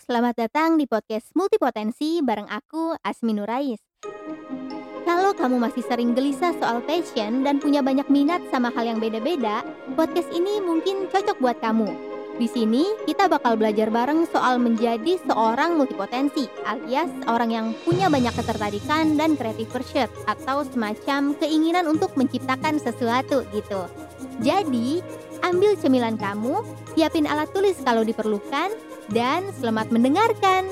selamat datang di podcast Multipotensi bareng aku, Asmi Nurais. Kalau kamu masih sering gelisah soal passion dan punya banyak minat sama hal yang beda-beda, podcast ini mungkin cocok buat kamu. Di sini kita bakal belajar bareng soal menjadi seorang multipotensi, alias orang yang punya banyak ketertarikan dan creative pursuit atau semacam keinginan untuk menciptakan sesuatu gitu. Jadi, ambil cemilan kamu, siapin alat tulis kalau diperlukan, dan selamat mendengarkan.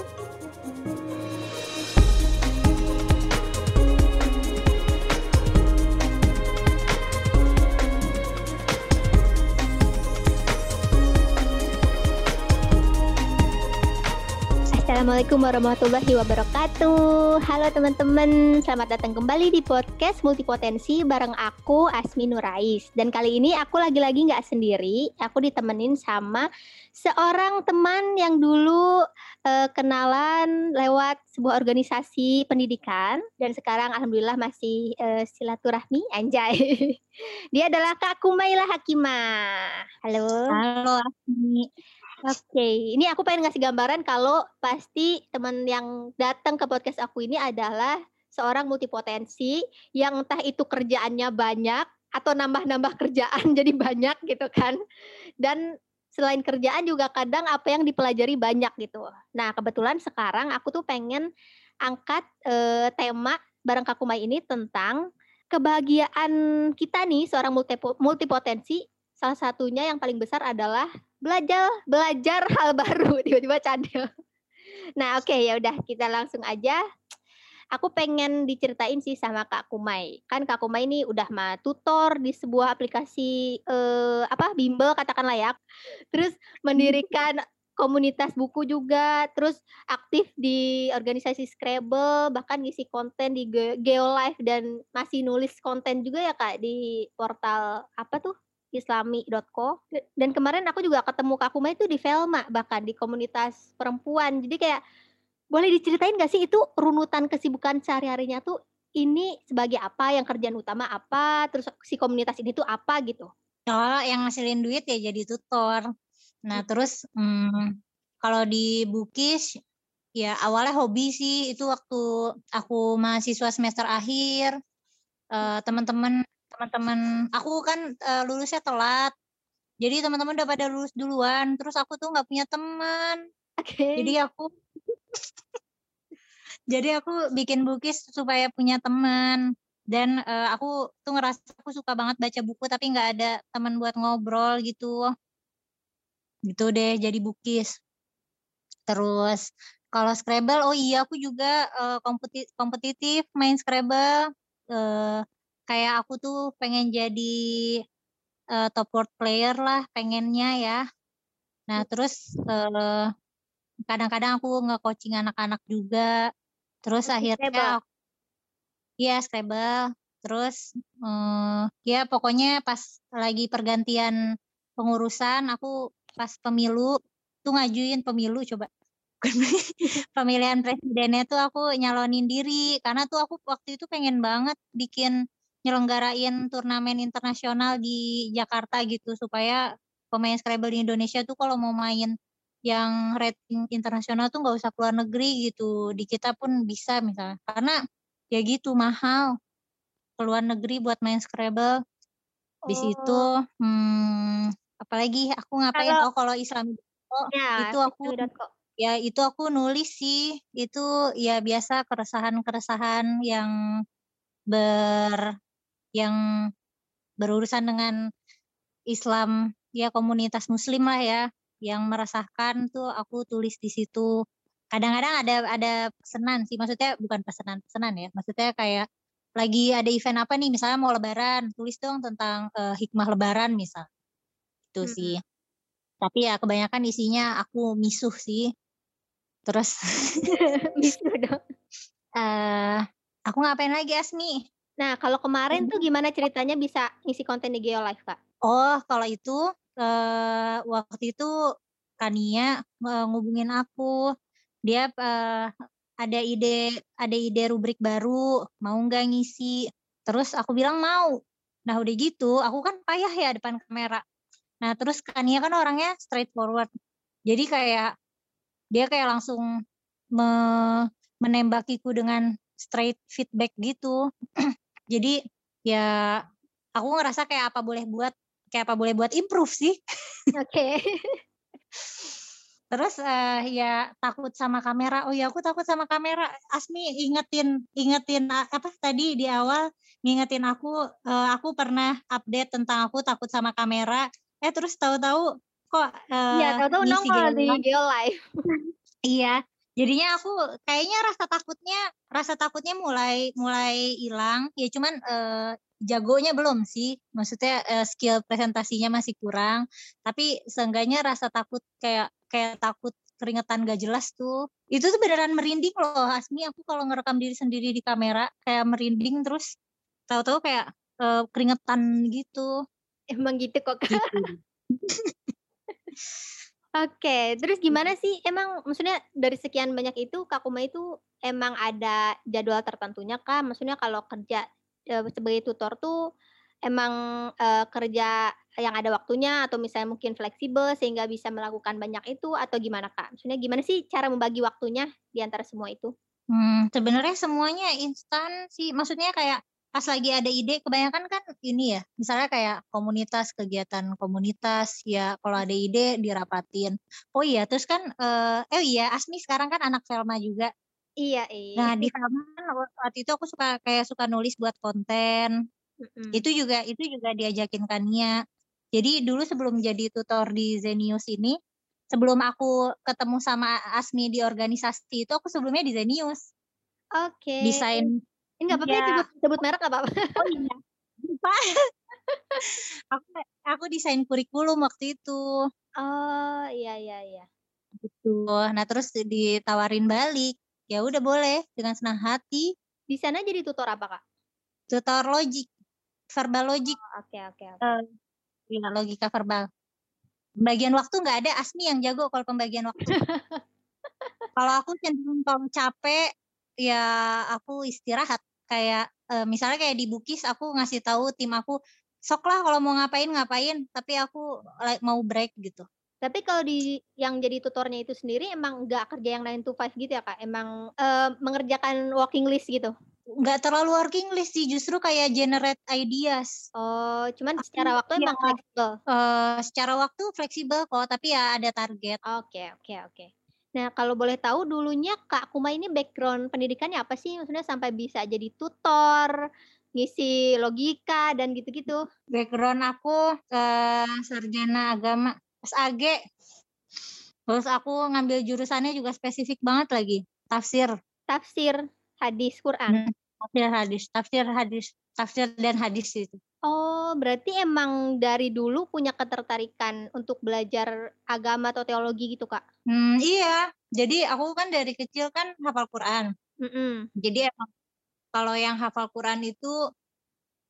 Assalamualaikum warahmatullahi wabarakatuh Halo teman-teman, selamat datang kembali di podcast Multipotensi bareng aku Asmi Nurais Dan kali ini aku lagi-lagi nggak sendiri, aku ditemenin sama seorang teman yang dulu uh, kenalan lewat sebuah organisasi pendidikan Dan sekarang Alhamdulillah masih uh, silaturahmi, anjay. Dia adalah Kak Kumaila Hakimah Halo. Halo Asmi. Oke, ini aku pengen ngasih gambaran kalau pasti teman yang datang ke podcast aku ini adalah seorang multipotensi yang entah itu kerjaannya banyak atau nambah-nambah kerjaan jadi banyak gitu kan. Dan selain kerjaan juga kadang apa yang dipelajari banyak gitu. Nah, kebetulan sekarang aku tuh pengen angkat e, tema bareng Kakumai ini tentang kebahagiaan kita nih seorang multipotensi salah satunya yang paling besar adalah belajar belajar hal baru tiba-tiba cadel. Nah oke okay, ya udah kita langsung aja. Aku pengen diceritain sih sama Kak Kumai. Kan Kak Kumai ini udah mah tutor di sebuah aplikasi eh, apa bimbel katakanlah ya. Terus mendirikan komunitas buku juga, terus aktif di organisasi Scrabble, bahkan ngisi konten di Geolife dan masih nulis konten juga ya Kak di portal apa tuh? islami.co dan kemarin aku juga ketemu Kak Kuma itu di Velma bahkan di komunitas perempuan jadi kayak boleh diceritain gak sih itu runutan kesibukan sehari-harinya tuh ini sebagai apa yang kerjaan utama apa terus si komunitas ini tuh apa gitu oh yang ngasilin duit ya jadi tutor nah hmm. terus hmm, kalau di Bukis ya awalnya hobi sih itu waktu aku mahasiswa semester akhir uh, teman-teman teman-teman aku kan uh, lulusnya telat jadi teman-teman udah pada lulus duluan terus aku tuh nggak punya teman okay. jadi aku jadi aku bikin bukis supaya punya teman. Dan uh, aku tuh ngerasa aku suka banget baca buku tapi nggak ada teman buat ngobrol gitu. Gitu deh jadi bukis. Terus kalau Scrabble oh iya aku juga uh, kompetitif main Scrabble. Uh, kayak aku tuh pengen jadi uh, top world player lah pengennya ya. Nah terus kadang kadang-kadang aku nge-coaching anak-anak juga. Terus akhirnya aku, iya Scrabble. Terus uh, ya pokoknya pas lagi pergantian pengurusan aku pas pemilu tuh ngajuin pemilu coba pemilihan presidennya tuh aku nyalonin diri karena tuh aku waktu itu pengen banget bikin nyelenggarain turnamen internasional di Jakarta gitu supaya pemain Scrabble di Indonesia tuh kalau mau main yang rating internasional tuh nggak usah keluar negeri gitu. Di kita pun bisa misalnya karena ya gitu mahal. Keluar negeri buat main Scrabble. Di situ oh. hmm, apalagi? Aku ngapain kalau, oh kalau Islam oh, ya, itu aku ya itu aku nulis sih. Itu ya biasa keresahan-keresahan yang ber yang berurusan dengan Islam ya komunitas muslim lah ya yang meresahkan tuh aku tulis di situ. Kadang-kadang ada ada pesanan sih maksudnya bukan pesanan pesanan ya maksudnya kayak lagi ada event apa nih misalnya mau lebaran tulis dong tentang uh, hikmah lebaran misal. Itu hmm. sih. tapi ya kebanyakan isinya aku misuh sih. Terus misuh dong. Uh, aku ngapain lagi Asmi? Nah, kalau kemarin tuh gimana ceritanya bisa ngisi konten di Geolive, Kak? Oh, kalau itu uh, waktu itu Kania uh, ngubungin aku. Dia uh, ada ide ada ide rubrik baru, mau nggak ngisi? Terus aku bilang mau. Nah, udah gitu, aku kan payah ya depan kamera. Nah, terus Kania kan orangnya straightforward. Jadi kayak dia kayak langsung me menembakiku dengan straight feedback gitu. Jadi ya aku ngerasa kayak apa boleh buat kayak apa boleh buat improve sih. Oke. Terus uh, ya takut sama kamera. Oh ya aku takut sama kamera. Asmi ingetin ingetin apa tadi di awal ngingetin aku uh, aku pernah update tentang aku takut sama kamera. Eh terus tahu-tahu kok uh, tahu-tahu nongol di Geo Live. iya. Jadinya aku kayaknya rasa takutnya rasa takutnya mulai mulai hilang. Ya cuman uh, jagonya belum sih. Maksudnya uh, skill presentasinya masih kurang. Tapi seenggaknya rasa takut kayak kayak takut keringetan gak jelas tuh. Itu tuh beneran merinding loh Asmi. Aku kalau ngerekam diri sendiri di kamera kayak merinding terus tahu-tahu kayak uh, keringetan gitu. Emang gitu kok kak. Gitu. Oke, terus gimana sih emang maksudnya dari sekian banyak itu Kak Kuma itu emang ada jadwal tertentunya kah? Maksudnya kalau kerja sebagai tutor tuh emang e, kerja yang ada waktunya atau misalnya mungkin fleksibel sehingga bisa melakukan banyak itu atau gimana Kak? Maksudnya gimana sih cara membagi waktunya di antara semua itu? Hmm, sebenarnya semuanya instan sih. Maksudnya kayak pas lagi ada ide kebanyakan kan ini ya, misalnya kayak komunitas, kegiatan komunitas ya kalau ada ide dirapatin. Oh iya, terus kan eh, eh iya Asmi sekarang kan anak Selma juga. Iya, iya. Nah, di Selma kan waktu itu aku suka kayak suka nulis buat konten. Mm-hmm. Itu juga itu juga diajakin Kania. Jadi dulu sebelum jadi tutor di Zenius ini, sebelum aku ketemu sama Asmi di organisasi itu, aku sebelumnya di Zenius. Oke. Okay. Desain. Ini nggak apa-apa ya. sebut, sebut merek nggak apa-apa. Oh iya. aku aku desain kurikulum waktu itu. Oh iya iya iya. Gitu. Nah terus ditawarin balik. Ya udah boleh dengan senang hati. Di sana jadi tutor apa kak? Tutor logik, verbal logik. Oke oke oke. Eh, Iya, logika verbal. Pembagian waktu nggak ada Asmi yang jago kalau pembagian waktu. kalau aku cenderung kalau capek ya aku istirahat kayak e, misalnya kayak di Bukis aku ngasih tahu tim aku sok lah kalau mau ngapain ngapain tapi aku like, mau break gitu. Tapi kalau di yang jadi tutornya itu sendiri emang nggak kerja yang 9 to 5 gitu ya kak? Emang e, mengerjakan walking list gitu? nggak terlalu working list sih justru kayak generate ideas. Oh cuman secara waktu ya, emang fleksibel? Uh, secara waktu fleksibel kok tapi ya ada target. Oke okay, oke okay, oke. Okay. nah kalau boleh tahu dulunya kak Kuma ini background pendidikannya apa sih? Maksudnya sampai bisa jadi tutor ngisi logika dan gitu-gitu. Background aku uh, sarjana agama SAG terus aku ngambil jurusannya juga spesifik banget lagi tafsir tafsir hadis Quran. Hmm, tafsir hadis, tafsir hadis, tafsir dan hadis itu. Oh, berarti emang dari dulu punya ketertarikan untuk belajar agama atau teologi gitu, Kak? Hmm, iya. Jadi aku kan dari kecil kan hafal Quran. Mm -mm. Jadi emang kalau yang hafal Quran itu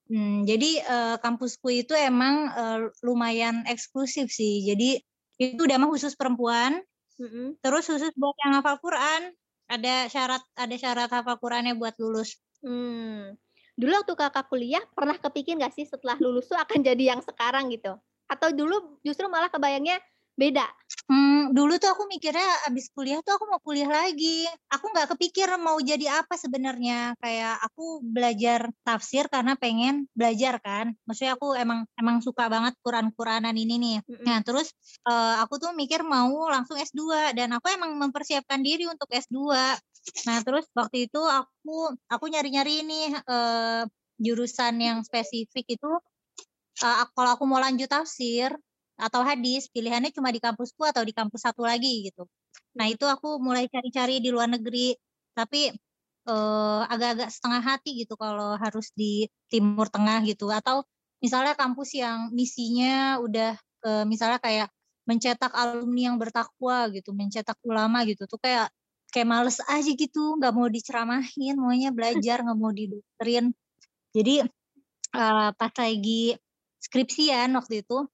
hmm, jadi uh, kampusku itu emang uh, lumayan eksklusif sih. Jadi itu udah mah khusus perempuan. Mm -mm. Terus khusus buat yang hafal Quran ada syarat ada syarat hafal Qurannya buat lulus. Hmm. Dulu waktu kakak kuliah pernah kepikir nggak sih setelah lulus tuh akan jadi yang sekarang gitu? Atau dulu justru malah kebayangnya beda? Hmm, dulu tuh aku mikirnya abis kuliah tuh aku mau kuliah lagi. Aku nggak kepikir mau jadi apa sebenarnya. Kayak aku belajar tafsir karena pengen belajar kan. Maksudnya aku emang emang suka banget Quran-Quranan ini nih. Mm-hmm. Nah terus uh, aku tuh mikir mau langsung S2 dan aku emang mempersiapkan diri untuk S2. Nah terus waktu itu aku aku nyari-nyari ini uh, jurusan yang spesifik itu uh, kalau aku mau lanjut tafsir atau hadis pilihannya cuma di kampusku atau di kampus satu lagi gitu. Nah itu aku mulai cari-cari di luar negeri tapi eh, agak-agak setengah hati gitu kalau harus di timur tengah gitu. Atau misalnya kampus yang misinya udah eh, misalnya kayak mencetak alumni yang bertakwa gitu mencetak ulama gitu tuh kayak kayak males aja gitu nggak mau diceramahin maunya belajar nggak mau didoktrin. Jadi uh, pas lagi skripsian waktu itu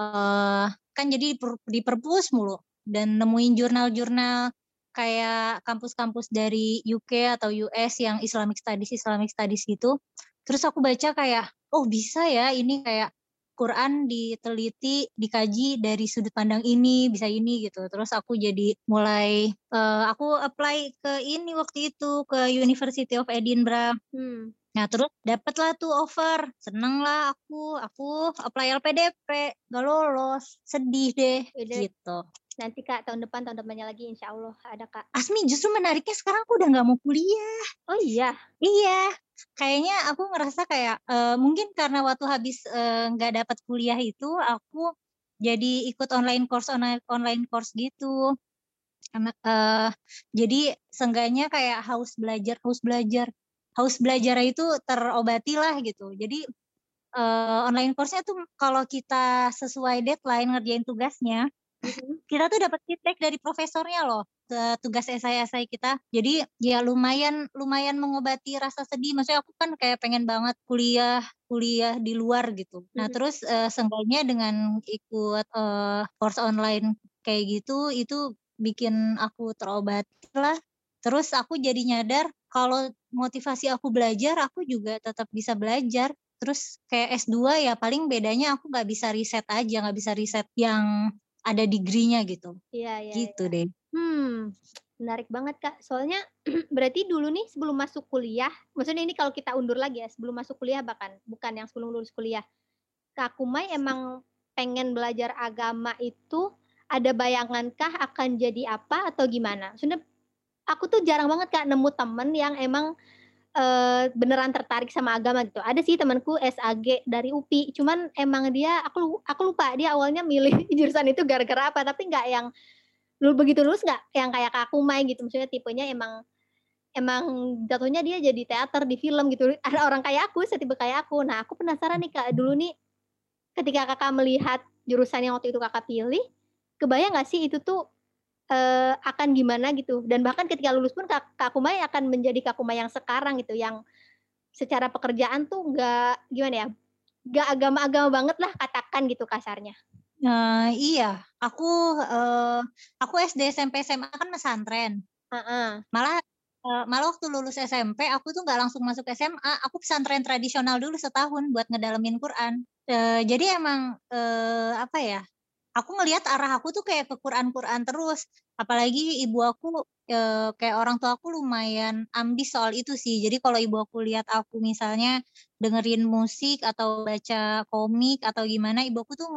uh, kan jadi di perpus mulu dan nemuin jurnal-jurnal kayak kampus-kampus dari UK atau US yang Islamic Studies Islamic Studies gitu terus aku baca kayak oh bisa ya ini kayak Quran diteliti, dikaji dari sudut pandang ini, bisa ini gitu. Terus aku jadi mulai uh, aku apply ke ini waktu itu ke University of Edinburgh. Hmm. Nah terus dapatlah tuh offer, seneng lah aku, aku apply LPDP, gak lolos, sedih deh, gitu. Nanti kak tahun depan tahun depannya lagi insya Allah ada kak. Asmi justru menariknya sekarang aku udah nggak mau kuliah. Oh iya. Iya. Kayaknya aku ngerasa kayak uh, mungkin karena waktu habis eh, nggak uh, dapat kuliah itu aku jadi ikut online course online online course gitu. Karena uh, jadi seenggaknya kayak haus belajar haus belajar haus belajar itu terobati lah gitu. Jadi uh, online course-nya tuh kalau kita sesuai deadline ngerjain tugasnya Mm-hmm. kita tuh dapat feedback dari profesornya loh tugas esai-esai kita. Jadi ya lumayan lumayan mengobati rasa sedih. Maksudnya aku kan kayak pengen banget kuliah kuliah di luar gitu. Nah hmm. terus uh, seenggaknya dengan ikut uh, course online kayak gitu itu bikin aku terobati lah. Terus aku jadi nyadar kalau motivasi aku belajar, aku juga tetap bisa belajar. Terus kayak S2 ya paling bedanya aku nggak bisa riset aja, nggak bisa riset yang ada degree-nya gitu. Iya, iya. Gitu iya. deh. Hmm, menarik banget Kak. Soalnya berarti dulu nih sebelum masuk kuliah, maksudnya ini kalau kita undur lagi ya, sebelum masuk kuliah bahkan, bukan yang sebelum lulus kuliah. Kak Kumai emang pengen belajar agama itu ada bayangankah akan jadi apa atau gimana? Maksudnya aku tuh jarang banget Kak nemu temen yang emang uh, beneran tertarik sama agama gitu. Ada sih temanku SAG dari UPI, cuman emang dia aku aku lupa dia awalnya milih jurusan itu gara-gara apa, tapi nggak yang lu begitu lulus nggak yang kayak aku main gitu. Maksudnya tipenya emang emang jatuhnya dia jadi teater di film gitu. Ada orang kayak aku, setipe kayak aku. Nah, aku penasaran nih Kak, dulu nih ketika Kakak melihat jurusan yang waktu itu Kakak pilih, kebayang nggak sih itu tuh uh, akan gimana gitu dan bahkan ketika lulus pun Kak, Kak Kumai akan menjadi Kak Kumai yang sekarang gitu yang secara pekerjaan tuh nggak gimana ya nggak agama-agama banget lah katakan gitu kasarnya. Nah, iya, aku uh, aku SD SMP SMA kan pesantren. Uh -uh. Malah uh, malah waktu lulus SMP aku tuh nggak langsung masuk SMA, aku pesantren tradisional dulu setahun buat ngedalemin Quran. Uh, jadi emang uh, apa ya? Aku ngelihat arah aku tuh kayak ke Quran-Quran terus. Apalagi ibu aku e, kayak orang tua aku lumayan ambis soal itu sih. Jadi kalau ibu aku lihat aku misalnya dengerin musik atau baca komik atau gimana, ibu aku tuh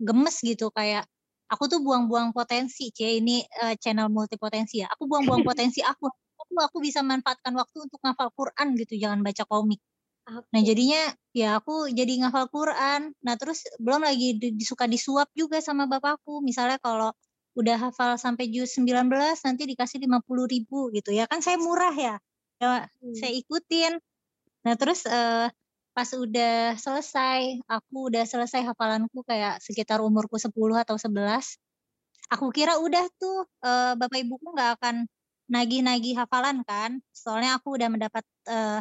gemes gitu kayak aku tuh buang-buang potensi, cie ini uh, channel multipotensi ya. Aku buang-buang potensi aku. Aku aku bisa manfaatkan waktu untuk ngafal Quran gitu, jangan baca komik. Nah jadinya ya aku jadi ngafal Quran. Nah terus belum lagi disuka disuap juga sama bapakku. Misalnya kalau udah hafal sampai juz 19 nanti dikasih 50 ribu gitu ya kan saya murah ya. Ya hmm. saya ikutin. Nah terus uh, pas udah selesai, aku udah selesai hafalanku kayak sekitar umurku 10 atau 11. Aku kira udah tuh uh, bapak ibuku nggak akan nagih-nagih hafalan kan. Soalnya aku udah mendapat uh,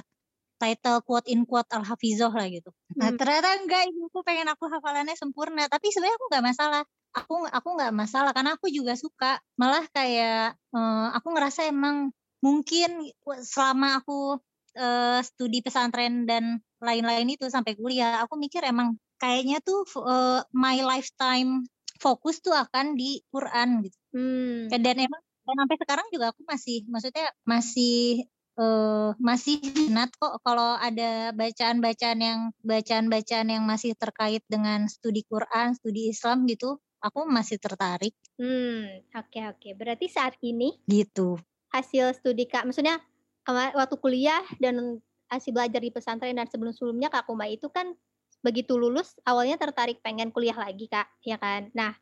title quote in quote al hafizoh lah gitu. Nah hmm. ternyata enggak ibuku pengen aku hafalannya sempurna tapi sebenarnya aku nggak masalah. Aku aku nggak masalah karena aku juga suka. Malah kayak uh, aku ngerasa emang mungkin selama aku uh, studi pesantren dan lain-lain itu sampai kuliah, aku mikir emang kayaknya tuh uh, my lifetime fokus tuh akan di Quran gitu. Hmm. Dan emang dan sampai sekarang juga aku masih maksudnya masih uh, masih minat kok kalau ada bacaan-bacaan yang bacaan-bacaan yang masih terkait dengan studi Quran, studi Islam gitu, aku masih tertarik. Hmm, oke okay, oke. Okay. Berarti saat ini gitu. Hasil studi Kak, maksudnya waktu kuliah dan hasil belajar di pesantren dan sebelum-sebelumnya Kak Kuma itu kan begitu lulus awalnya tertarik pengen kuliah lagi Kak, ya kan? Nah,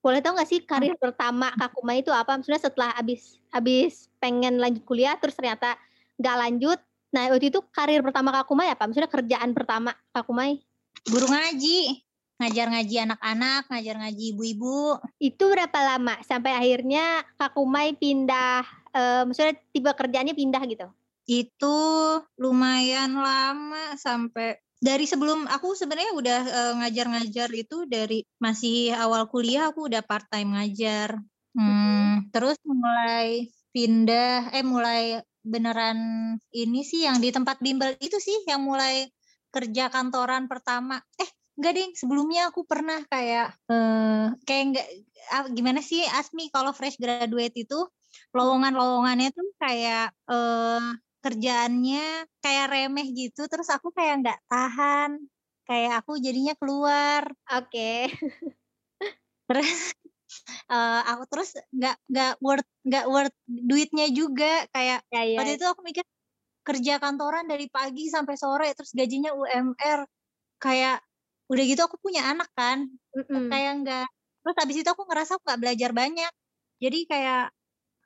boleh tahu nggak sih karir pertama Kak Kuma itu apa? Maksudnya setelah habis habis pengen lanjut kuliah terus ternyata nggak lanjut. Nah waktu itu karir pertama Kak Kumai apa? Maksudnya kerjaan pertama Kak Kumai? Guru ngaji, ngajar ngaji anak-anak, ngajar ngaji ibu-ibu. Itu berapa lama sampai akhirnya Kak Kumai pindah, uh, maksudnya tiba kerjanya pindah gitu? Itu lumayan lama sampai dari sebelum aku sebenarnya udah uh, ngajar-ngajar itu dari masih awal kuliah aku udah part time ngajar. Hmm, terus mulai pindah eh mulai beneran ini sih yang di tempat bimbel itu sih yang mulai kerja kantoran pertama. Eh, enggak deh sebelumnya aku pernah kayak eh kayak enggak ah, gimana sih Asmi kalau fresh graduate itu lowongan-lowongannya tuh kayak eh kerjaannya kayak remeh gitu terus aku kayak nggak tahan kayak aku jadinya keluar Oke. terus eh aku terus nggak nggak worth nggak worth duitnya juga kayak Ya ya. waktu itu aku mikir kerja kantoran dari pagi sampai sore terus gajinya UMR kayak udah gitu aku punya anak kan Mhm. kayak nggak terus habis itu aku ngerasa aku nggak belajar banyak jadi kayak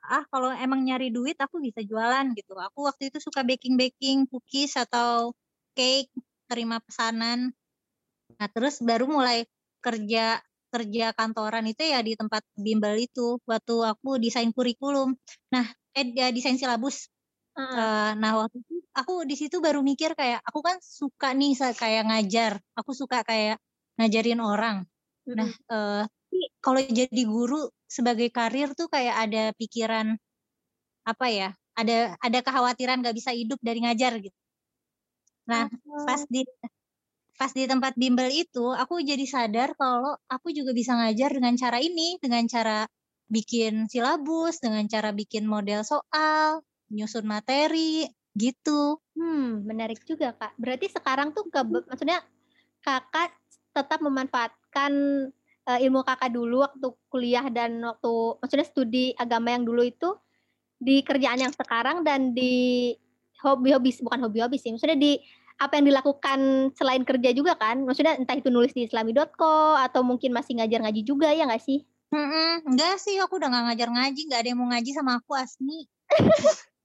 ah kalau emang nyari duit aku bisa jualan gitu aku waktu itu suka baking baking cookies atau cake terima pesanan nah terus baru mulai kerja kerja kantoran itu ya di tempat bimbel itu waktu aku desain kurikulum. Nah eh ya, desain silabus. Heeh. Eh, nah waktu itu aku di situ baru mikir kayak aku kan suka nih kayak ngajar. Aku suka kayak ngajarin orang. Nah tapi kalau jadi guru sebagai karir tuh kayak ada pikiran apa ya ada ada kekhawatiran gak bisa hidup dari ngajar gitu. Nah pas Oh. di pas di tempat bimbel itu aku jadi sadar kalau aku juga bisa ngajar dengan cara ini dengan cara bikin silabus dengan cara bikin model soal nyusun materi gitu Hmm, menarik juga, Kak. Berarti sekarang tuh ke maksudnya Kakak tetap memanfaatkan eh, ilmu Kakak dulu waktu kuliah dan waktu maksudnya studi agama yang dulu itu di kerjaan yang sekarang dan di hobi-hobi bukan hobi-hobi sih. Maksudnya di apa yang dilakukan selain kerja juga kan? Maksudnya entah itu nulis di islami.co atau mungkin masih ngajar ngaji juga ya nggak sih? Mm-mm, enggak sih aku udah gak ngajar ngaji nggak ada yang mau ngaji sama aku Asmi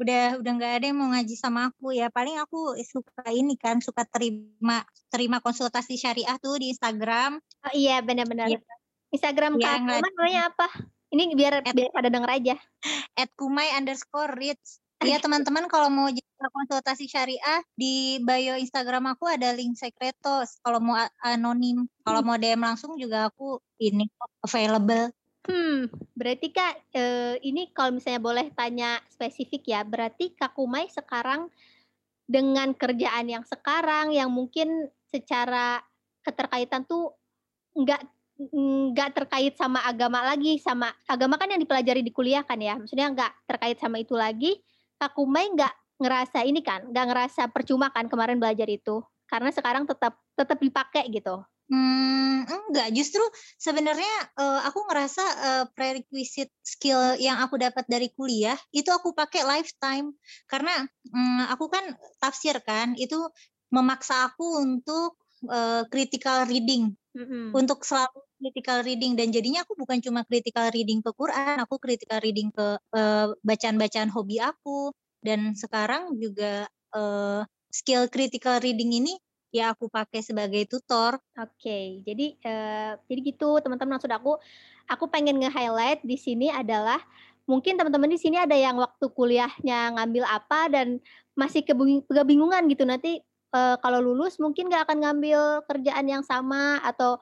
udah udah nggak ada yang mau ngaji sama aku ya paling aku suka ini kan suka terima terima konsultasi syariah tuh di Instagram Oh iya benar-benar. Iya. Instagram Kak Alma lagi- namanya apa? Ini biar At- biar pada denger aja. at kumai underscore reads Iya teman-teman kalau mau konsultasi syariah di bio Instagram aku ada link sekretos kalau mau anonim kalau mau DM langsung juga aku ini available Hmm, berarti Kak, eh, ini kalau misalnya boleh tanya spesifik ya, berarti Kak Kumai sekarang dengan kerjaan yang sekarang yang mungkin secara keterkaitan tuh nggak nggak terkait sama agama lagi, sama agama kan yang dipelajari di kuliah kan ya, maksudnya nggak terkait sama itu lagi. Kak Kumai nggak ngerasa ini kan, nggak ngerasa percuma kan kemarin belajar itu, karena sekarang tetap tetap dipakai gitu. Hmm, enggak, justru sebenarnya eh, aku ngerasa eh, prerequisite skill yang aku dapat dari kuliah itu aku pakai lifetime. Karena mm, aku kan tafsir kan itu memaksa aku untuk eh, critical reading, Mm-mm. untuk selalu critical reading dan jadinya aku bukan cuma critical reading ke Quran, aku critical reading ke eh, bacaan-bacaan hobi aku dan sekarang juga eh, skill critical reading ini ya aku pakai sebagai tutor. Oke, jadi eh, jadi gitu teman-teman maksud aku, aku pengen nge-highlight di sini adalah mungkin teman-teman di sini ada yang waktu kuliahnya ngambil apa dan masih kebing- kebingungan gitu nanti eh, kalau lulus mungkin nggak akan ngambil kerjaan yang sama atau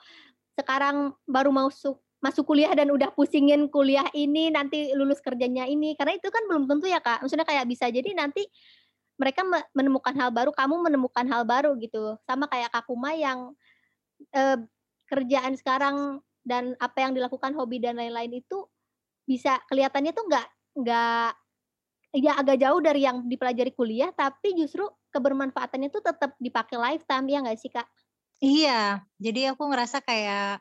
sekarang baru masuk masuk kuliah dan udah pusingin kuliah ini nanti lulus kerjanya ini. Karena itu kan belum tentu ya kak. Maksudnya kayak bisa jadi nanti mereka me- menemukan hal baru kamu menemukan hal baru gitu. Sama kayak Kakuma yang eh, kerjaan sekarang dan apa yang dilakukan hobi dan lain-lain itu bisa kelihatannya tuh nggak nggak ya agak jauh dari yang dipelajari kuliah tapi justru kebermanfaatannya tuh tetap dipakai lifetime ya nggak sih kak? Iya, jadi aku ngerasa kayak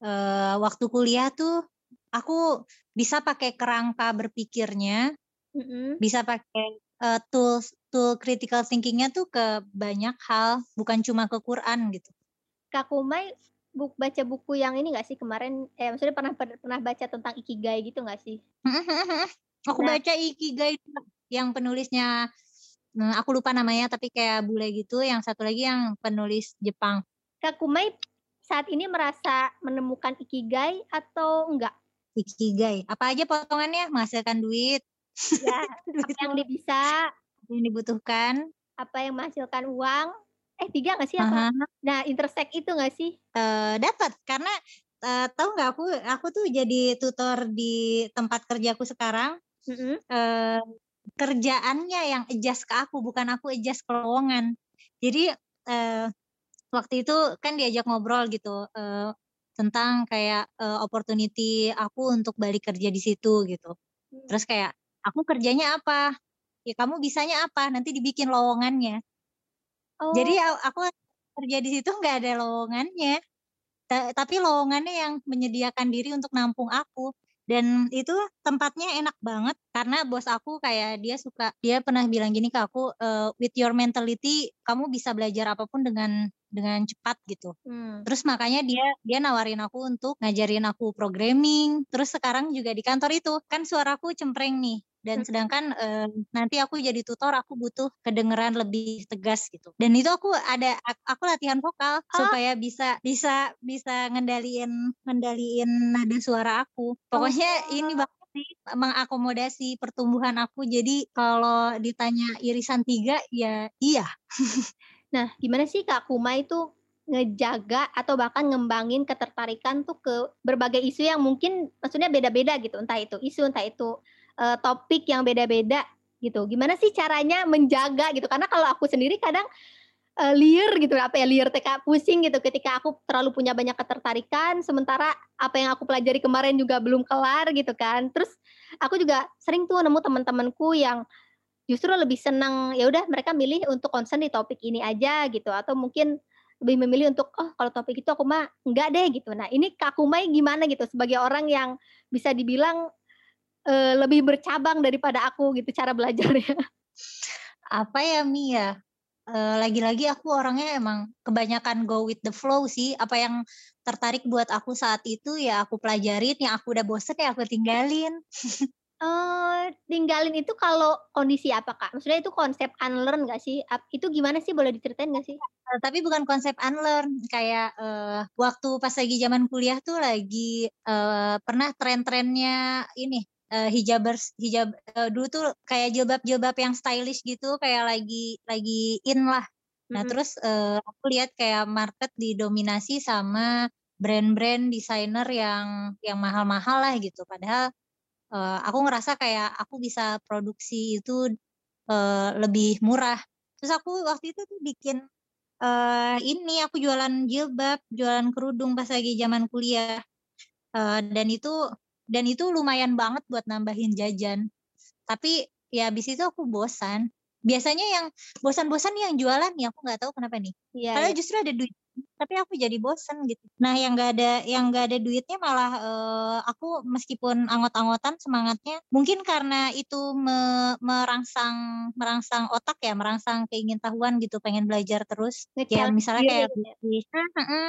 eh, waktu kuliah tuh aku bisa pakai kerangka berpikirnya, Mm-mm. bisa pakai eh, tools tool critical thinkingnya tuh ke banyak hal, bukan cuma ke Quran gitu. Kak Kumai bu- baca buku yang ini nggak sih kemarin? Eh maksudnya pernah pernah baca tentang ikigai gitu nggak sih? aku Nah. baca Ikigai yang penulisnya aku lupa namanya tapi kayak bule gitu, yang satu lagi yang penulis Jepang. Kak Kumai saat ini merasa menemukan ikigai atau enggak? Ikigai, apa aja potongannya? Menghasilkan duit, Ya, duit apa yang dia bisa, yang dibutuhkan. apa yang menghasilkan uang? Eh tiga nggak sih apa? Aha. Nah intersect itu nggak sih? eh dapat karena eh, tahu nggak aku aku tuh jadi tutor di tempat kerjaku sekarang Mm-mm. eh kerjaannya yang adjust ke aku bukan aku adjust ke lowongan jadi uh, waktu itu kan diajak ngobrol gitu uh, tentang kayak uh, opportunity aku untuk balik kerja di situ gitu. Hmm. Terus kayak aku kerjanya apa? Ya kamu bisanya apa? Nanti dibikin lowongannya. Oh. Jadi aku kerja di situ nggak ada lowongannya. tapi lowongannya yang menyediakan diri untuk nampung aku dan itu tempatnya enak banget karena bos aku kayak dia suka dia pernah bilang gini ke aku uh, with your mentality kamu bisa belajar apa pun dengan dengan cepat gitu. Hmm. Terus makanya dia dia nawarin aku untuk ngajarin aku programming. Terus sekarang juga di kantor itu kan suaraku cempreng nih dan hmm. sedangkan uh, nanti aku jadi tutor aku butuh kedengeran lebih tegas gitu dan itu aku ada aku latihan vokal oh. supaya bisa bisa bisa ngendaliin ngendaliin nada suara aku pokoknya oh. ini banget sih mengakomodasi pertumbuhan aku jadi kalau ditanya irisan tiga ya iya Nah, gimana sih Kak Kuma itu ngejaga atau bahkan ngembangin ketertarikan tuh ke berbagai isu yang mungkin maksudnya beda-beda gitu, entah itu isu, entah itu uh, topik yang beda-beda gitu. Gimana sih caranya menjaga gitu? Karena kalau aku sendiri kadang uh, liar gitu, apa ya liar TK pusing gitu ketika aku terlalu punya banyak ketertarikan, sementara apa yang aku pelajari kemarin juga belum kelar gitu kan. Terus aku juga sering tuh nemu teman-temanku yang justru lebih senang ya udah mereka milih untuk concern di topik ini aja gitu atau mungkin lebih memilih untuk oh kalau topik itu aku mah enggak deh gitu. Nah, ini Kak Kumai gimana gitu sebagai orang yang bisa dibilang uh, lebih bercabang daripada aku gitu cara belajarnya. Apa ya Mia? Ya? Uh, lagi-lagi aku orangnya emang kebanyakan go with the flow sih. Apa yang tertarik buat aku saat itu ya aku pelajarin, yang aku udah bosen ya aku tinggalin. Uh, tinggalin itu kalau kondisi apa, Kak? Maksudnya itu konsep unlearn nggak sih? Itu gimana sih, boleh diceritain nggak sih? Uh, tapi bukan konsep unlearn, kayak, uh, waktu pas lagi zaman kuliah tuh lagi, uh, pernah tren-trennya ini, uh, hijabers hijab uh, dulu tuh kayak jilbab-jilbab yang stylish gitu, kayak lagi lagi in lah. Nah -hmm. terus, uh, aku lihat kayak market didominasi sama brand-brand desainer yang yang mahal-mahal lah gitu, padahal uh, aku ngerasa kayak aku bisa produksi itu uh, lebih murah. Terus aku waktu itu tuh bikin uh, ini aku jualan jilbab, jualan kerudung pas lagi zaman kuliah. Uh, dan itu dan itu lumayan banget buat nambahin jajan. Tapi ya habis itu aku bosan. Biasanya yang bosan-bosan yang jualan ya aku nggak tahu kenapa nih. Iya, Karena iya. justru ada duit tapi aku jadi bosen gitu. Nah yang gak ada yang gak ada duitnya malah uh, aku meskipun anggot-anggotan semangatnya mungkin karena itu me, merangsang merangsang otak ya merangsang keingintahuan gitu pengen belajar terus. Ya misalnya kayak gitu ya? Bukis,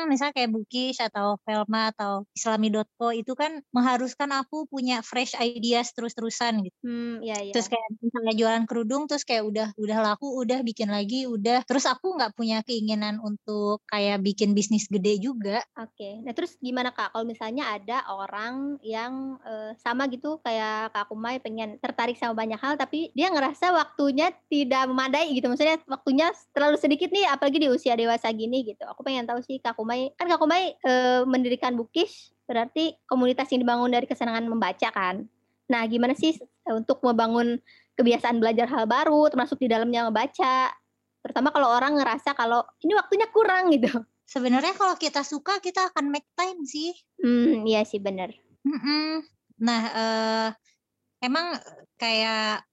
misalnya kayak Bukis atau Velma atau Islami.co itu kan mengharuskan aku punya fresh ideas terus-terusan gitu. Hmm, ya, ya. Terus kayak misalnya jualan kerudung terus kayak udah udah laku udah bikin lagi udah terus aku nggak punya keinginan untuk kayak bikin bisnis gede juga. Oke. Nah, terus gimana Kak kalau misalnya ada orang yang uh, sama gitu kayak Kak Kumai pengen tertarik sama banyak hal tapi dia ngerasa waktunya tidak memadai gitu. Maksudnya waktunya terlalu sedikit nih apalagi di usia dewasa gini gitu. Aku pengen tahu sih Kak Kumai, kan Kak Kumai uh, mendirikan Bukis berarti komunitas yang dibangun dari kesenangan membaca kan. Nah, gimana sih untuk membangun kebiasaan belajar hal baru termasuk di dalamnya membaca? Terutama kalau orang ngerasa kalau ini waktunya kurang gitu. Sebenarnya kalau kita suka kita akan make time sih. Hmm, iya sih benar. Nah, uh, emang kayak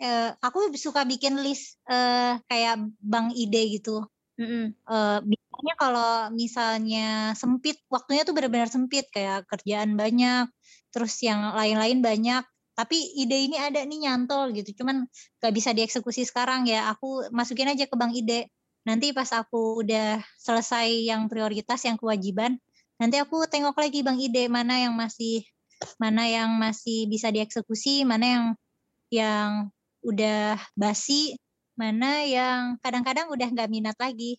uh, aku suka bikin list uh, kayak bank ide gitu. Mm-hmm. Uh, biasanya kalau misalnya sempit, waktunya tuh benar-benar sempit kayak kerjaan banyak, terus yang lain-lain banyak. Tapi ide ini ada nih nyantol gitu, cuman gak bisa dieksekusi sekarang ya. Aku masukin aja ke bank ide nanti pas aku udah selesai yang prioritas yang kewajiban nanti aku tengok lagi bang ide mana yang masih mana yang masih bisa dieksekusi mana yang yang udah basi mana yang kadang-kadang udah nggak minat lagi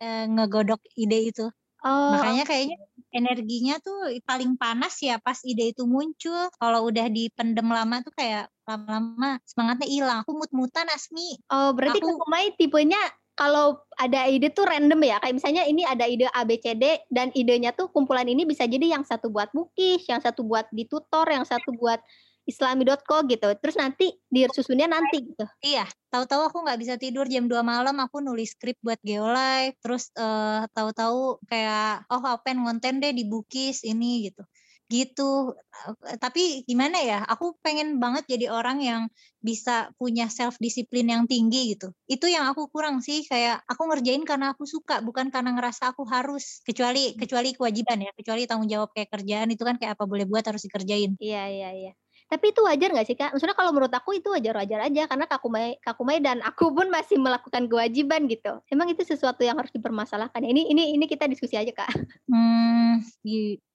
e, ngegodok ide itu. Oh. makanya kayaknya energinya tuh paling panas ya pas ide itu muncul. Kalau udah dipendem lama tuh kayak lama-lama semangatnya hilang. Aku mut-mutan Asmi. Oh berarti aku, Kumai tipenya kalau ada ide tuh random ya kayak misalnya ini ada ide A B C D dan idenya tuh kumpulan ini bisa jadi yang satu buat bukis, yang satu buat di tutor, yang satu buat islami.co gitu. Terus nanti disusunnya nanti gitu. Iya, tahu-tahu aku nggak bisa tidur jam 2 malam aku nulis skrip buat Geolive, terus uh, tahu-tahu kayak oh apa pengen ngonten deh di Bukis ini gitu gitu tapi gimana ya aku pengen banget jadi orang yang bisa punya self disiplin yang tinggi gitu itu yang aku kurang sih kayak aku ngerjain karena aku suka bukan karena ngerasa aku harus kecuali kecuali kewajiban ya kecuali tanggung jawab kayak kerjaan itu kan kayak apa boleh buat harus dikerjain iya iya iya tapi itu wajar nggak sih kak? Maksudnya kalau menurut aku itu wajar-wajar aja karena kakumai kakumai dan aku pun masih melakukan kewajiban gitu. Emang itu sesuatu yang harus dipermasalahkan. Ini ini ini kita diskusi aja kak. Hmm,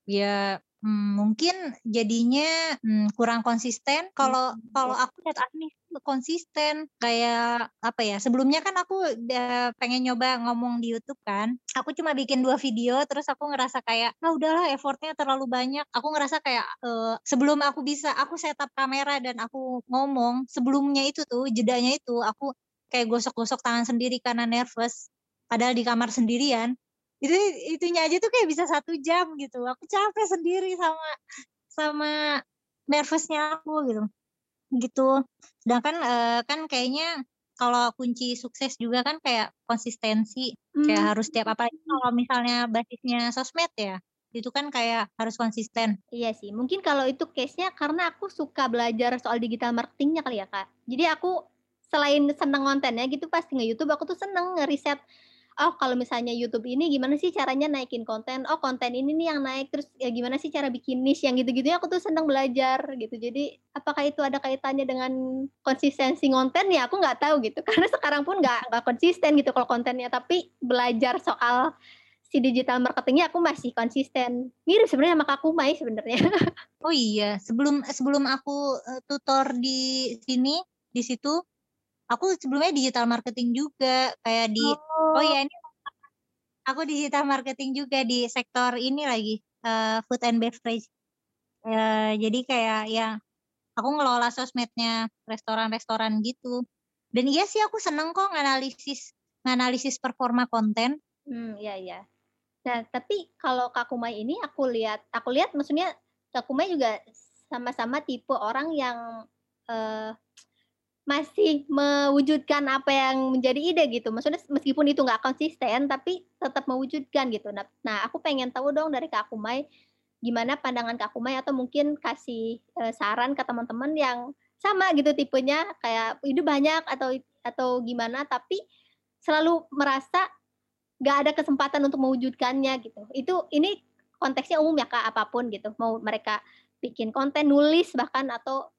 ya Hmm, mungkin jadinya, hmm, kurang konsisten. Kalau hmm, kalau aku lihat Agni konsisten, kayak apa ya, sebelumnya kan aku udah pengen nyoba ngomong di YouTube kan, aku cuma bikin dua video terus aku ngerasa kayak, "Ah, udahlah effortnya terlalu banyak." Aku ngerasa kayak, uh, sebelum aku bisa aku setup kamera dan aku ngomong, sebelumnya itu tuh, jedanya itu aku kayak gosok-gosok tangan sendiri karena nervous, padahal di kamar sendirian itu itunya aja tuh kayak bisa satu jam gitu aku capek sendiri sama sama nervousnya aku gitu gitu sedangkan uh, kan kayaknya kalau kunci sukses juga kan kayak konsistensi hmm. kayak harus tiap apa kalau misalnya basisnya sosmed ya itu kan kayak harus konsisten. Iya sih, mungkin kalau itu case-nya karena aku suka belajar soal digital marketingnya kali ya kak. Jadi aku selain seneng kontennya gitu pasti nge-youtube aku tuh seneng ngeriset oh kalau misalnya YouTube ini gimana sih caranya naikin konten? Oh konten ini nih yang naik terus ya gimana sih cara bikin niche yang gitu-gitu aku tuh seneng belajar gitu. Jadi apakah itu ada kaitannya dengan konsistensi konten ya aku nggak tahu gitu. Karena sekarang pun nggak nggak konsisten gitu kalau kontennya. Tapi belajar soal si digital marketingnya aku masih konsisten. Mirip sebenarnya sama Kakumai sebenarnya. Oh iya. Sebelum sebelum aku uh, tutor di sini di situ aku sebelumnya digital marketing juga kayak di oh, oh. ya ini aku digital marketing juga di sektor ini lagi uh, food and beverage. Uh, jadi kayak ya aku ngelola sosmednya restoran-restoran gitu. Dan iya sih aku seneng kok nganalisis nganalisis performa konten. Hmm iya iya. Nah tapi kalau Kakumai ini aku lihat aku lihat maksudnya Kakumai juga sama-sama tipe orang yang uh, masih mewujudkan apa yang menjadi ide gitu. Maksudnya meskipun itu nggak konsisten, tapi tetap mewujudkan gitu. Nah, nah aku pengen tahu dong dari Kak Kumai, gimana pandangan Kak Kumai atau mungkin kasih uh, saran ke teman-teman yang sama gitu tipenya kayak ide banyak atau atau gimana, tapi selalu merasa nggak ada kesempatan untuk mewujudkannya gitu. Itu ini konteksnya umum ya kak apa pun gitu. Mau mereka bikin konten, nulis bahkan atau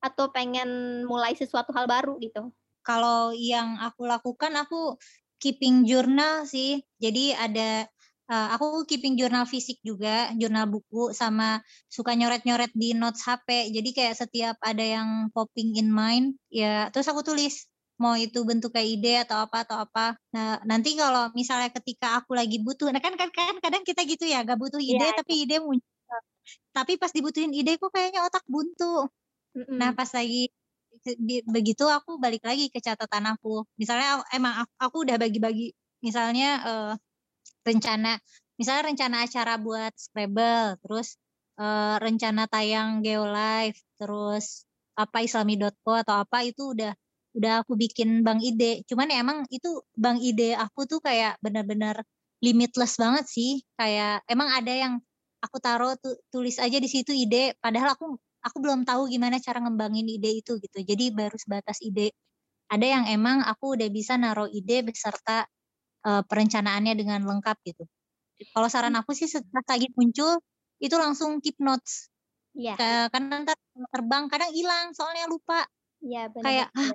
atau pengen mulai sesuatu hal baru gitu? Kalau yang aku lakukan aku keeping journal sih. Jadi ada uh, aku keeping jurnal fisik juga, jurnal buku sama suka nyoret-nyoret di notes HP. Jadi kayak setiap ada yang popping in mind ya terus aku tulis mau itu bentuk kayak ide atau apa atau apa. Nah, nanti kalau misalnya ketika aku lagi butuh, nah kan kan, kan kadang kita gitu ya, gak butuh ide yeah. tapi ide muncul. Tapi pas dibutuhin ide kok kayaknya otak buntu. Nah pas lagi begitu aku balik lagi ke catatan aku. Misalnya emang aku, aku udah bagi-bagi misalnya uh, rencana misalnya rencana acara buat Scrabble, terus uh, rencana tayang Geolive, terus apa islami.co atau apa itu udah udah aku bikin bank ide. Cuman ya emang itu bank ide aku tuh kayak benar-benar limitless banget sih. Kayak emang ada yang aku taruh tu, tulis aja di situ ide padahal aku aku belum tahu gimana cara ngembangin ide itu gitu. Jadi baru sebatas ide. Ada yang emang aku udah bisa naruh ide beserta uh, perencanaannya dengan lengkap gitu. Kalau saran hmm. aku sih setelah lagi muncul itu langsung keep notes. Iya. Yeah. Karena ntar terbang kadang hilang soalnya lupa. Iya benar. Kayak ah,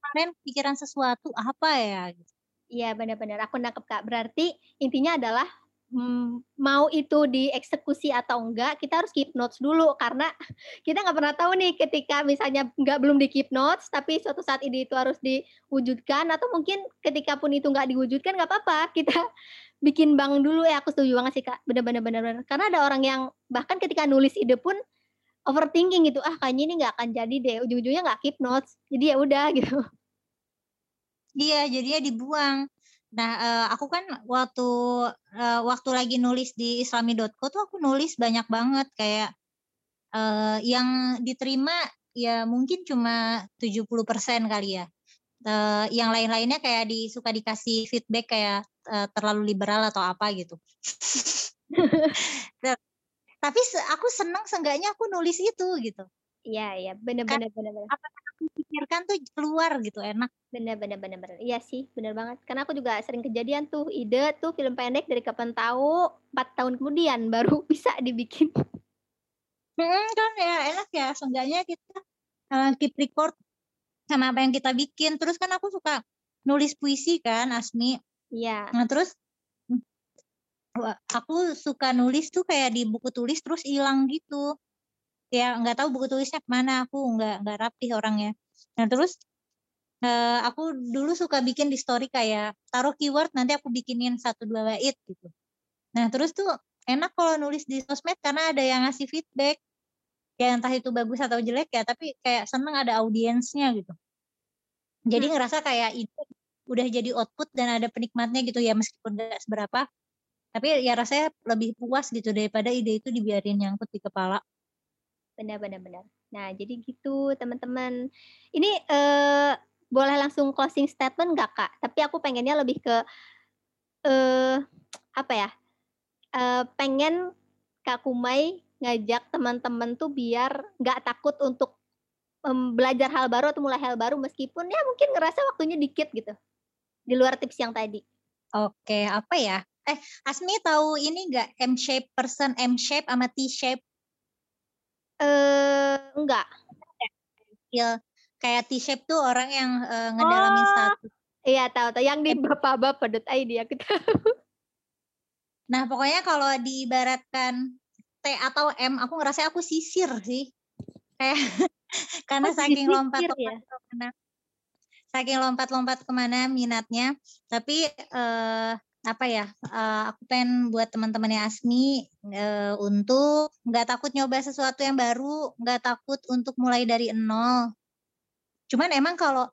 kemarin pikiran sesuatu apa ya? Gitu. Iya benar-benar aku nangkep kak. Berarti intinya adalah mau itu dieksekusi atau enggak, kita harus keep notes dulu. Karena kita nggak pernah tahu nih ketika misalnya nggak belum di keep notes, tapi suatu saat ide itu harus diwujudkan atau mungkin ketika pun itu nggak diwujudkan nggak apa-apa, kita bikin bank dulu. Ya aku setuju banget sih kak, benar-benar karena ada orang yang bahkan ketika nulis ide pun overthinking gitu, ah kayaknya ini nggak akan jadi deh, ujung-ujungnya nggak keep notes, jadi ya udah gitu. Iya, jadinya dibuang. Nah, uh, aku kan waktu uh, waktu lagi nulis di islami.co tuh aku nulis banyak banget kayak uh, yang diterima ya mungkin cuma 70% kali ya. Uh, yang lain-lainnya kayak di suka dikasih feedback kayak uh, terlalu liberal atau apa gitu. Tapi aku senang seenggaknya aku nulis itu gitu. Iya iya, bener bener bener bener. Apa yang aku pikirkan tuh keluar gitu, enak. Bener bener bener bener. Iya sih, bener banget. Karena aku juga sering kejadian tuh, ide tuh film pendek dari kapan tahu, 4 tahun kemudian baru bisa dibikin. Hmm, kan ya enak ya, seenggaknya kita uh, keep record sama apa yang kita bikin. Terus kan aku suka nulis puisi kan, Asmi. Iya. Nah, terus aku suka nulis tuh kayak di buku tulis terus hilang gitu ya nggak tahu buku tulisnya ke mana aku nggak nggak rapi orangnya. Nah terus uh, aku dulu suka bikin di story kayak taruh keyword nanti aku bikinin satu dua bait gitu. Nah terus tuh enak kalau nulis di sosmed karena ada yang ngasih feedback. Ya entah itu bagus atau jelek ya tapi kayak seneng ada audiensnya gitu. Jadi hmm. ngerasa kayak itu udah jadi output dan ada penikmatnya gitu ya meskipun gak seberapa. Tapi ya rasanya lebih puas gitu daripada ide itu dibiarin nyangkut di kepala Benar benar benar. Nah, jadi gitu teman-teman. Ini eh, boleh langsung closing statement nggak Kak? Tapi aku pengennya lebih ke eh apa ya? Eh, pengen Kak Kumai ngajak teman-teman tuh biar nggak takut untuk um, belajar hal baru atau mulai hal baru meskipun ya mungkin ngerasa waktunya dikit gitu. Di luar tips yang tadi. Oke, apa ya? Eh, Asmi tahu ini nggak M-shape person, M-shape sama T-shape? Eh, enggak. Ya, kayak T-shape tuh orang yang uh, ngedalamin oh, status. Iya tahu tahu yang di bapak-bapak.id aku tahu. Nah pokoknya kalau diibaratkan T atau M, aku ngerasa aku sisir sih. Kayak karena oh, saking lompat-lompat ya? ke mana, saking lompat-lompat ke mana minatnya. Tapi uh, apa ya uh, aku pengen buat teman-temannya Asmi uh, untuk nggak takut nyoba sesuatu yang baru nggak takut untuk mulai dari nol. Cuman emang kalau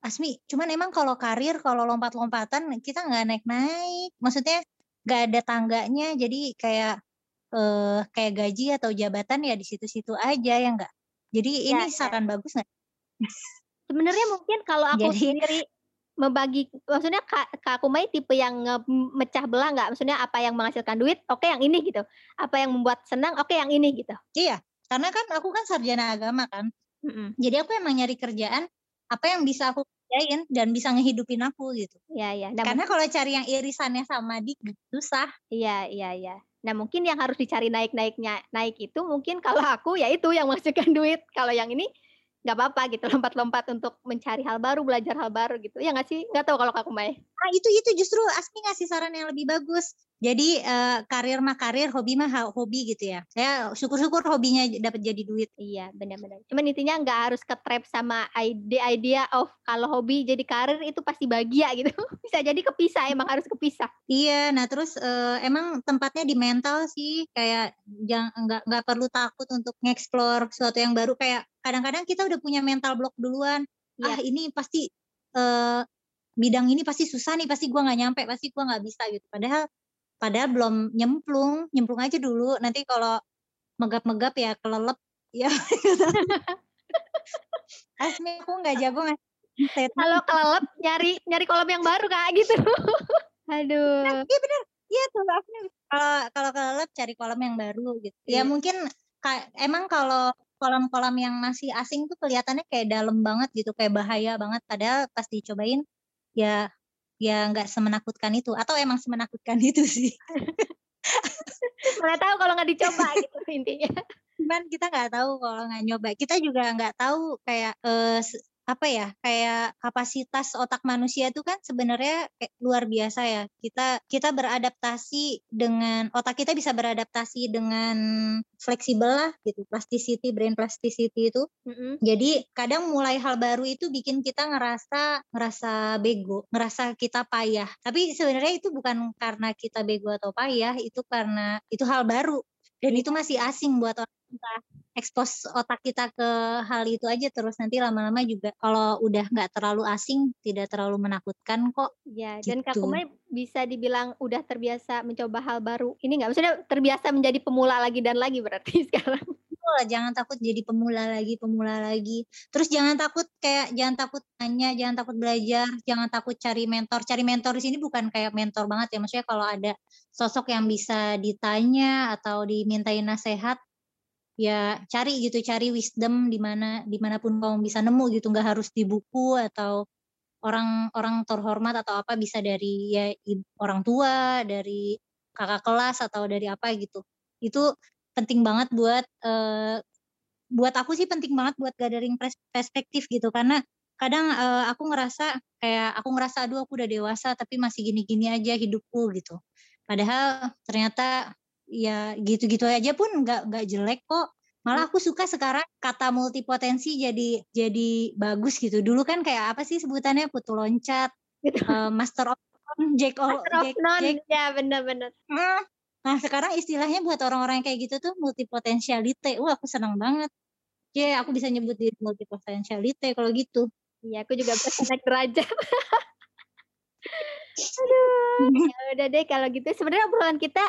Asmi cuman emang kalau karir kalau lompat-lompatan kita nggak naik-naik. Maksudnya nggak ada tangganya jadi kayak uh, kayak gaji atau jabatan ya di situ-situ aja ya enggak jadi ya, ini ya. saran bagus nggak? Sebenarnya mungkin kalau aku jadi, sendiri membagi maksudnya Kak, Kak Kumai tipe yang mecah belah nggak? Maksudnya apa yang menghasilkan duit, oke okay, yang ini gitu. Apa yang membuat senang, oke okay, yang ini gitu. Iya, karena kan aku kan sarjana agama kan. Mm-hmm. Jadi aku emang nyari kerjaan apa yang bisa aku kerjain dan bisa ngehidupin aku gitu. Iya, iya. Nah, karena kalau cari yang irisannya sama dik susah. Iya, iya, iya. Nah, mungkin yang harus dicari naik-naiknya naik itu mungkin kalau aku ya itu yang menghasilkan duit. Kalau yang ini nggak apa-apa gitu lompat-lompat untuk mencari hal baru belajar hal baru gitu. Ya nggak sih? Nggak tahu kalau kak Kumai nah itu itu justru Asmi ngasih saran yang lebih bagus jadi uh, karir mah karir hobi mah hobi gitu ya. Saya syukur-syukur hobinya dapat jadi duit. Iya benar-benar. Cuman intinya nggak harus ke trap sama ide idea of kalau hobi jadi karir itu pasti bahagia gitu. Bisa jadi kepisah emang harus kepisah. Iya nah terus uh, emang tempatnya di mental sih. Kayak jangan nggak nggak perlu takut untuk ngeksplor sesuatu yang baru. Kayak kadang-kadang kita udah punya mental block duluan. Ya. ah ini pasti uh, bidang ini pasti susah nih pasti gue nggak nyampe pasti gue nggak bisa gitu. Padahal padahal belum nyemplung nyemplung aja dulu. Nanti kalau megap-megap ya kelelep. Ya. Asmi aku nggak jago nggak kalau kelelep nyari nyari kolam yang baru kak gitu. Aduh. Nah, iya benar iya tuh kalau kalau kelelep cari kolam yang baru gitu. Ya iya. mungkin emang kalau kolam-kolam yang masih asing tuh kelihatannya kayak dalam banget gitu, kayak bahaya banget. Padahal pas dicobain ya ya nggak semenakutkan itu atau emang semenakutkan itu sih. Mana tahu kalau nggak dicoba gitu intinya. Cuman kita nggak tahu kalau nggak nyoba. Kita juga nggak tahu kayak uh, apa ya kayak kapasitas otak manusia itu kan sebenarnya luar biasa ya. Kita kita beradaptasi dengan otak kita bisa beradaptasi dengan fleksibel lah gitu plasticity brain plasticity itu. Mm-hmm. jadi kadang mulai hal baru itu bikin kita ngerasa ngerasa bego ngerasa kita payah. Tapi sebenarnya itu bukan karena kita bego atau payah itu karena itu hal baru. Dan itu masih asing buat orang kita ekspos otak kita ke hal itu aja terus nanti lama-lama juga kalau udah nggak terlalu asing tidak terlalu menakutkan kok. Ya gitu. dan Kak Kumai bisa dibilang udah terbiasa mencoba hal baru. Ini nggak maksudnya terbiasa menjadi pemula lagi dan lagi berarti sekarang? Jangan takut jadi pemula lagi pemula lagi. Terus jangan takut kayak jangan takut tanya jangan takut belajar jangan takut cari mentor. Cari mentor di sini bukan kayak mentor banget ya maksudnya kalau ada sosok yang bisa ditanya atau dimintain nasihat ya cari gitu cari wisdom di mana di mana pun kamu bisa nemu gitu. Nggak harus di buku atau orang orang terhormat atau apa. Bisa dari ya orang tua dari kakak kelas atau dari apa gitu. Itu penting banget buat uh, buat aku sih penting banget buat gathering perspektif gitu. Karena kadang uh, aku ngerasa kayak aku ngerasa aduh aku udah dewasa tapi masih gini-gini aja hidupku gitu. Padahal ternyata ya gitu-gitu aja pun nggak nggak jelek kok malah aku suka sekarang kata multipotensi jadi jadi bagus gitu dulu kan kayak apa sih sebutannya putu loncat uh, master of Jack of, master of Jack, none Jack. ya benar-benar hmm, Nah sekarang istilahnya buat orang-orang kayak gitu tuh multipotentiality. Wah aku senang banget. Ya yeah, aku bisa nyebut diri multipotentiality kalau gitu. Iya aku juga bisa naik derajat. Aduh, ya udah deh kalau gitu. Sebenarnya obrolan kita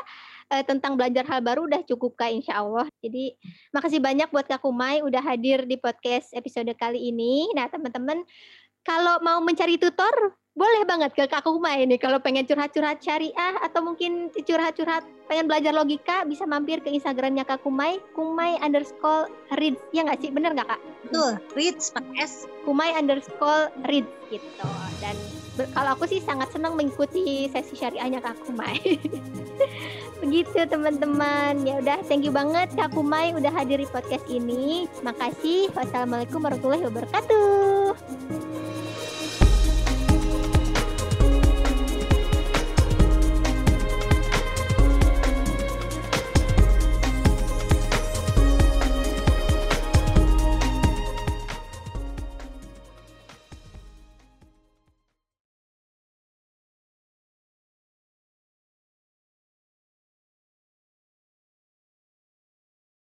uh, tentang belajar hal baru udah cukup kak insya Allah. Jadi makasih banyak buat Kak Kumai udah hadir di podcast episode kali ini. Nah teman-teman kalau mau mencari tutor boleh banget ke Kak Kumai ini kalau pengen curhat-curhat syariah atau mungkin curhat-curhat pengen belajar logika bisa mampir ke Instagramnya Kak Kumai Kumai underscore reads. Ya nggak sih? Bener nggak Kak? Betul. Reads pakai S. Kumai underscore reads gitu. Dan kalau aku sih sangat senang mengikuti sesi syariahnya Kak Kumai. Begitu teman-teman. Ya udah thank you banget Kak Kumai udah hadir di podcast ini. Makasih. Wassalamualaikum warahmatullahi wabarakatuh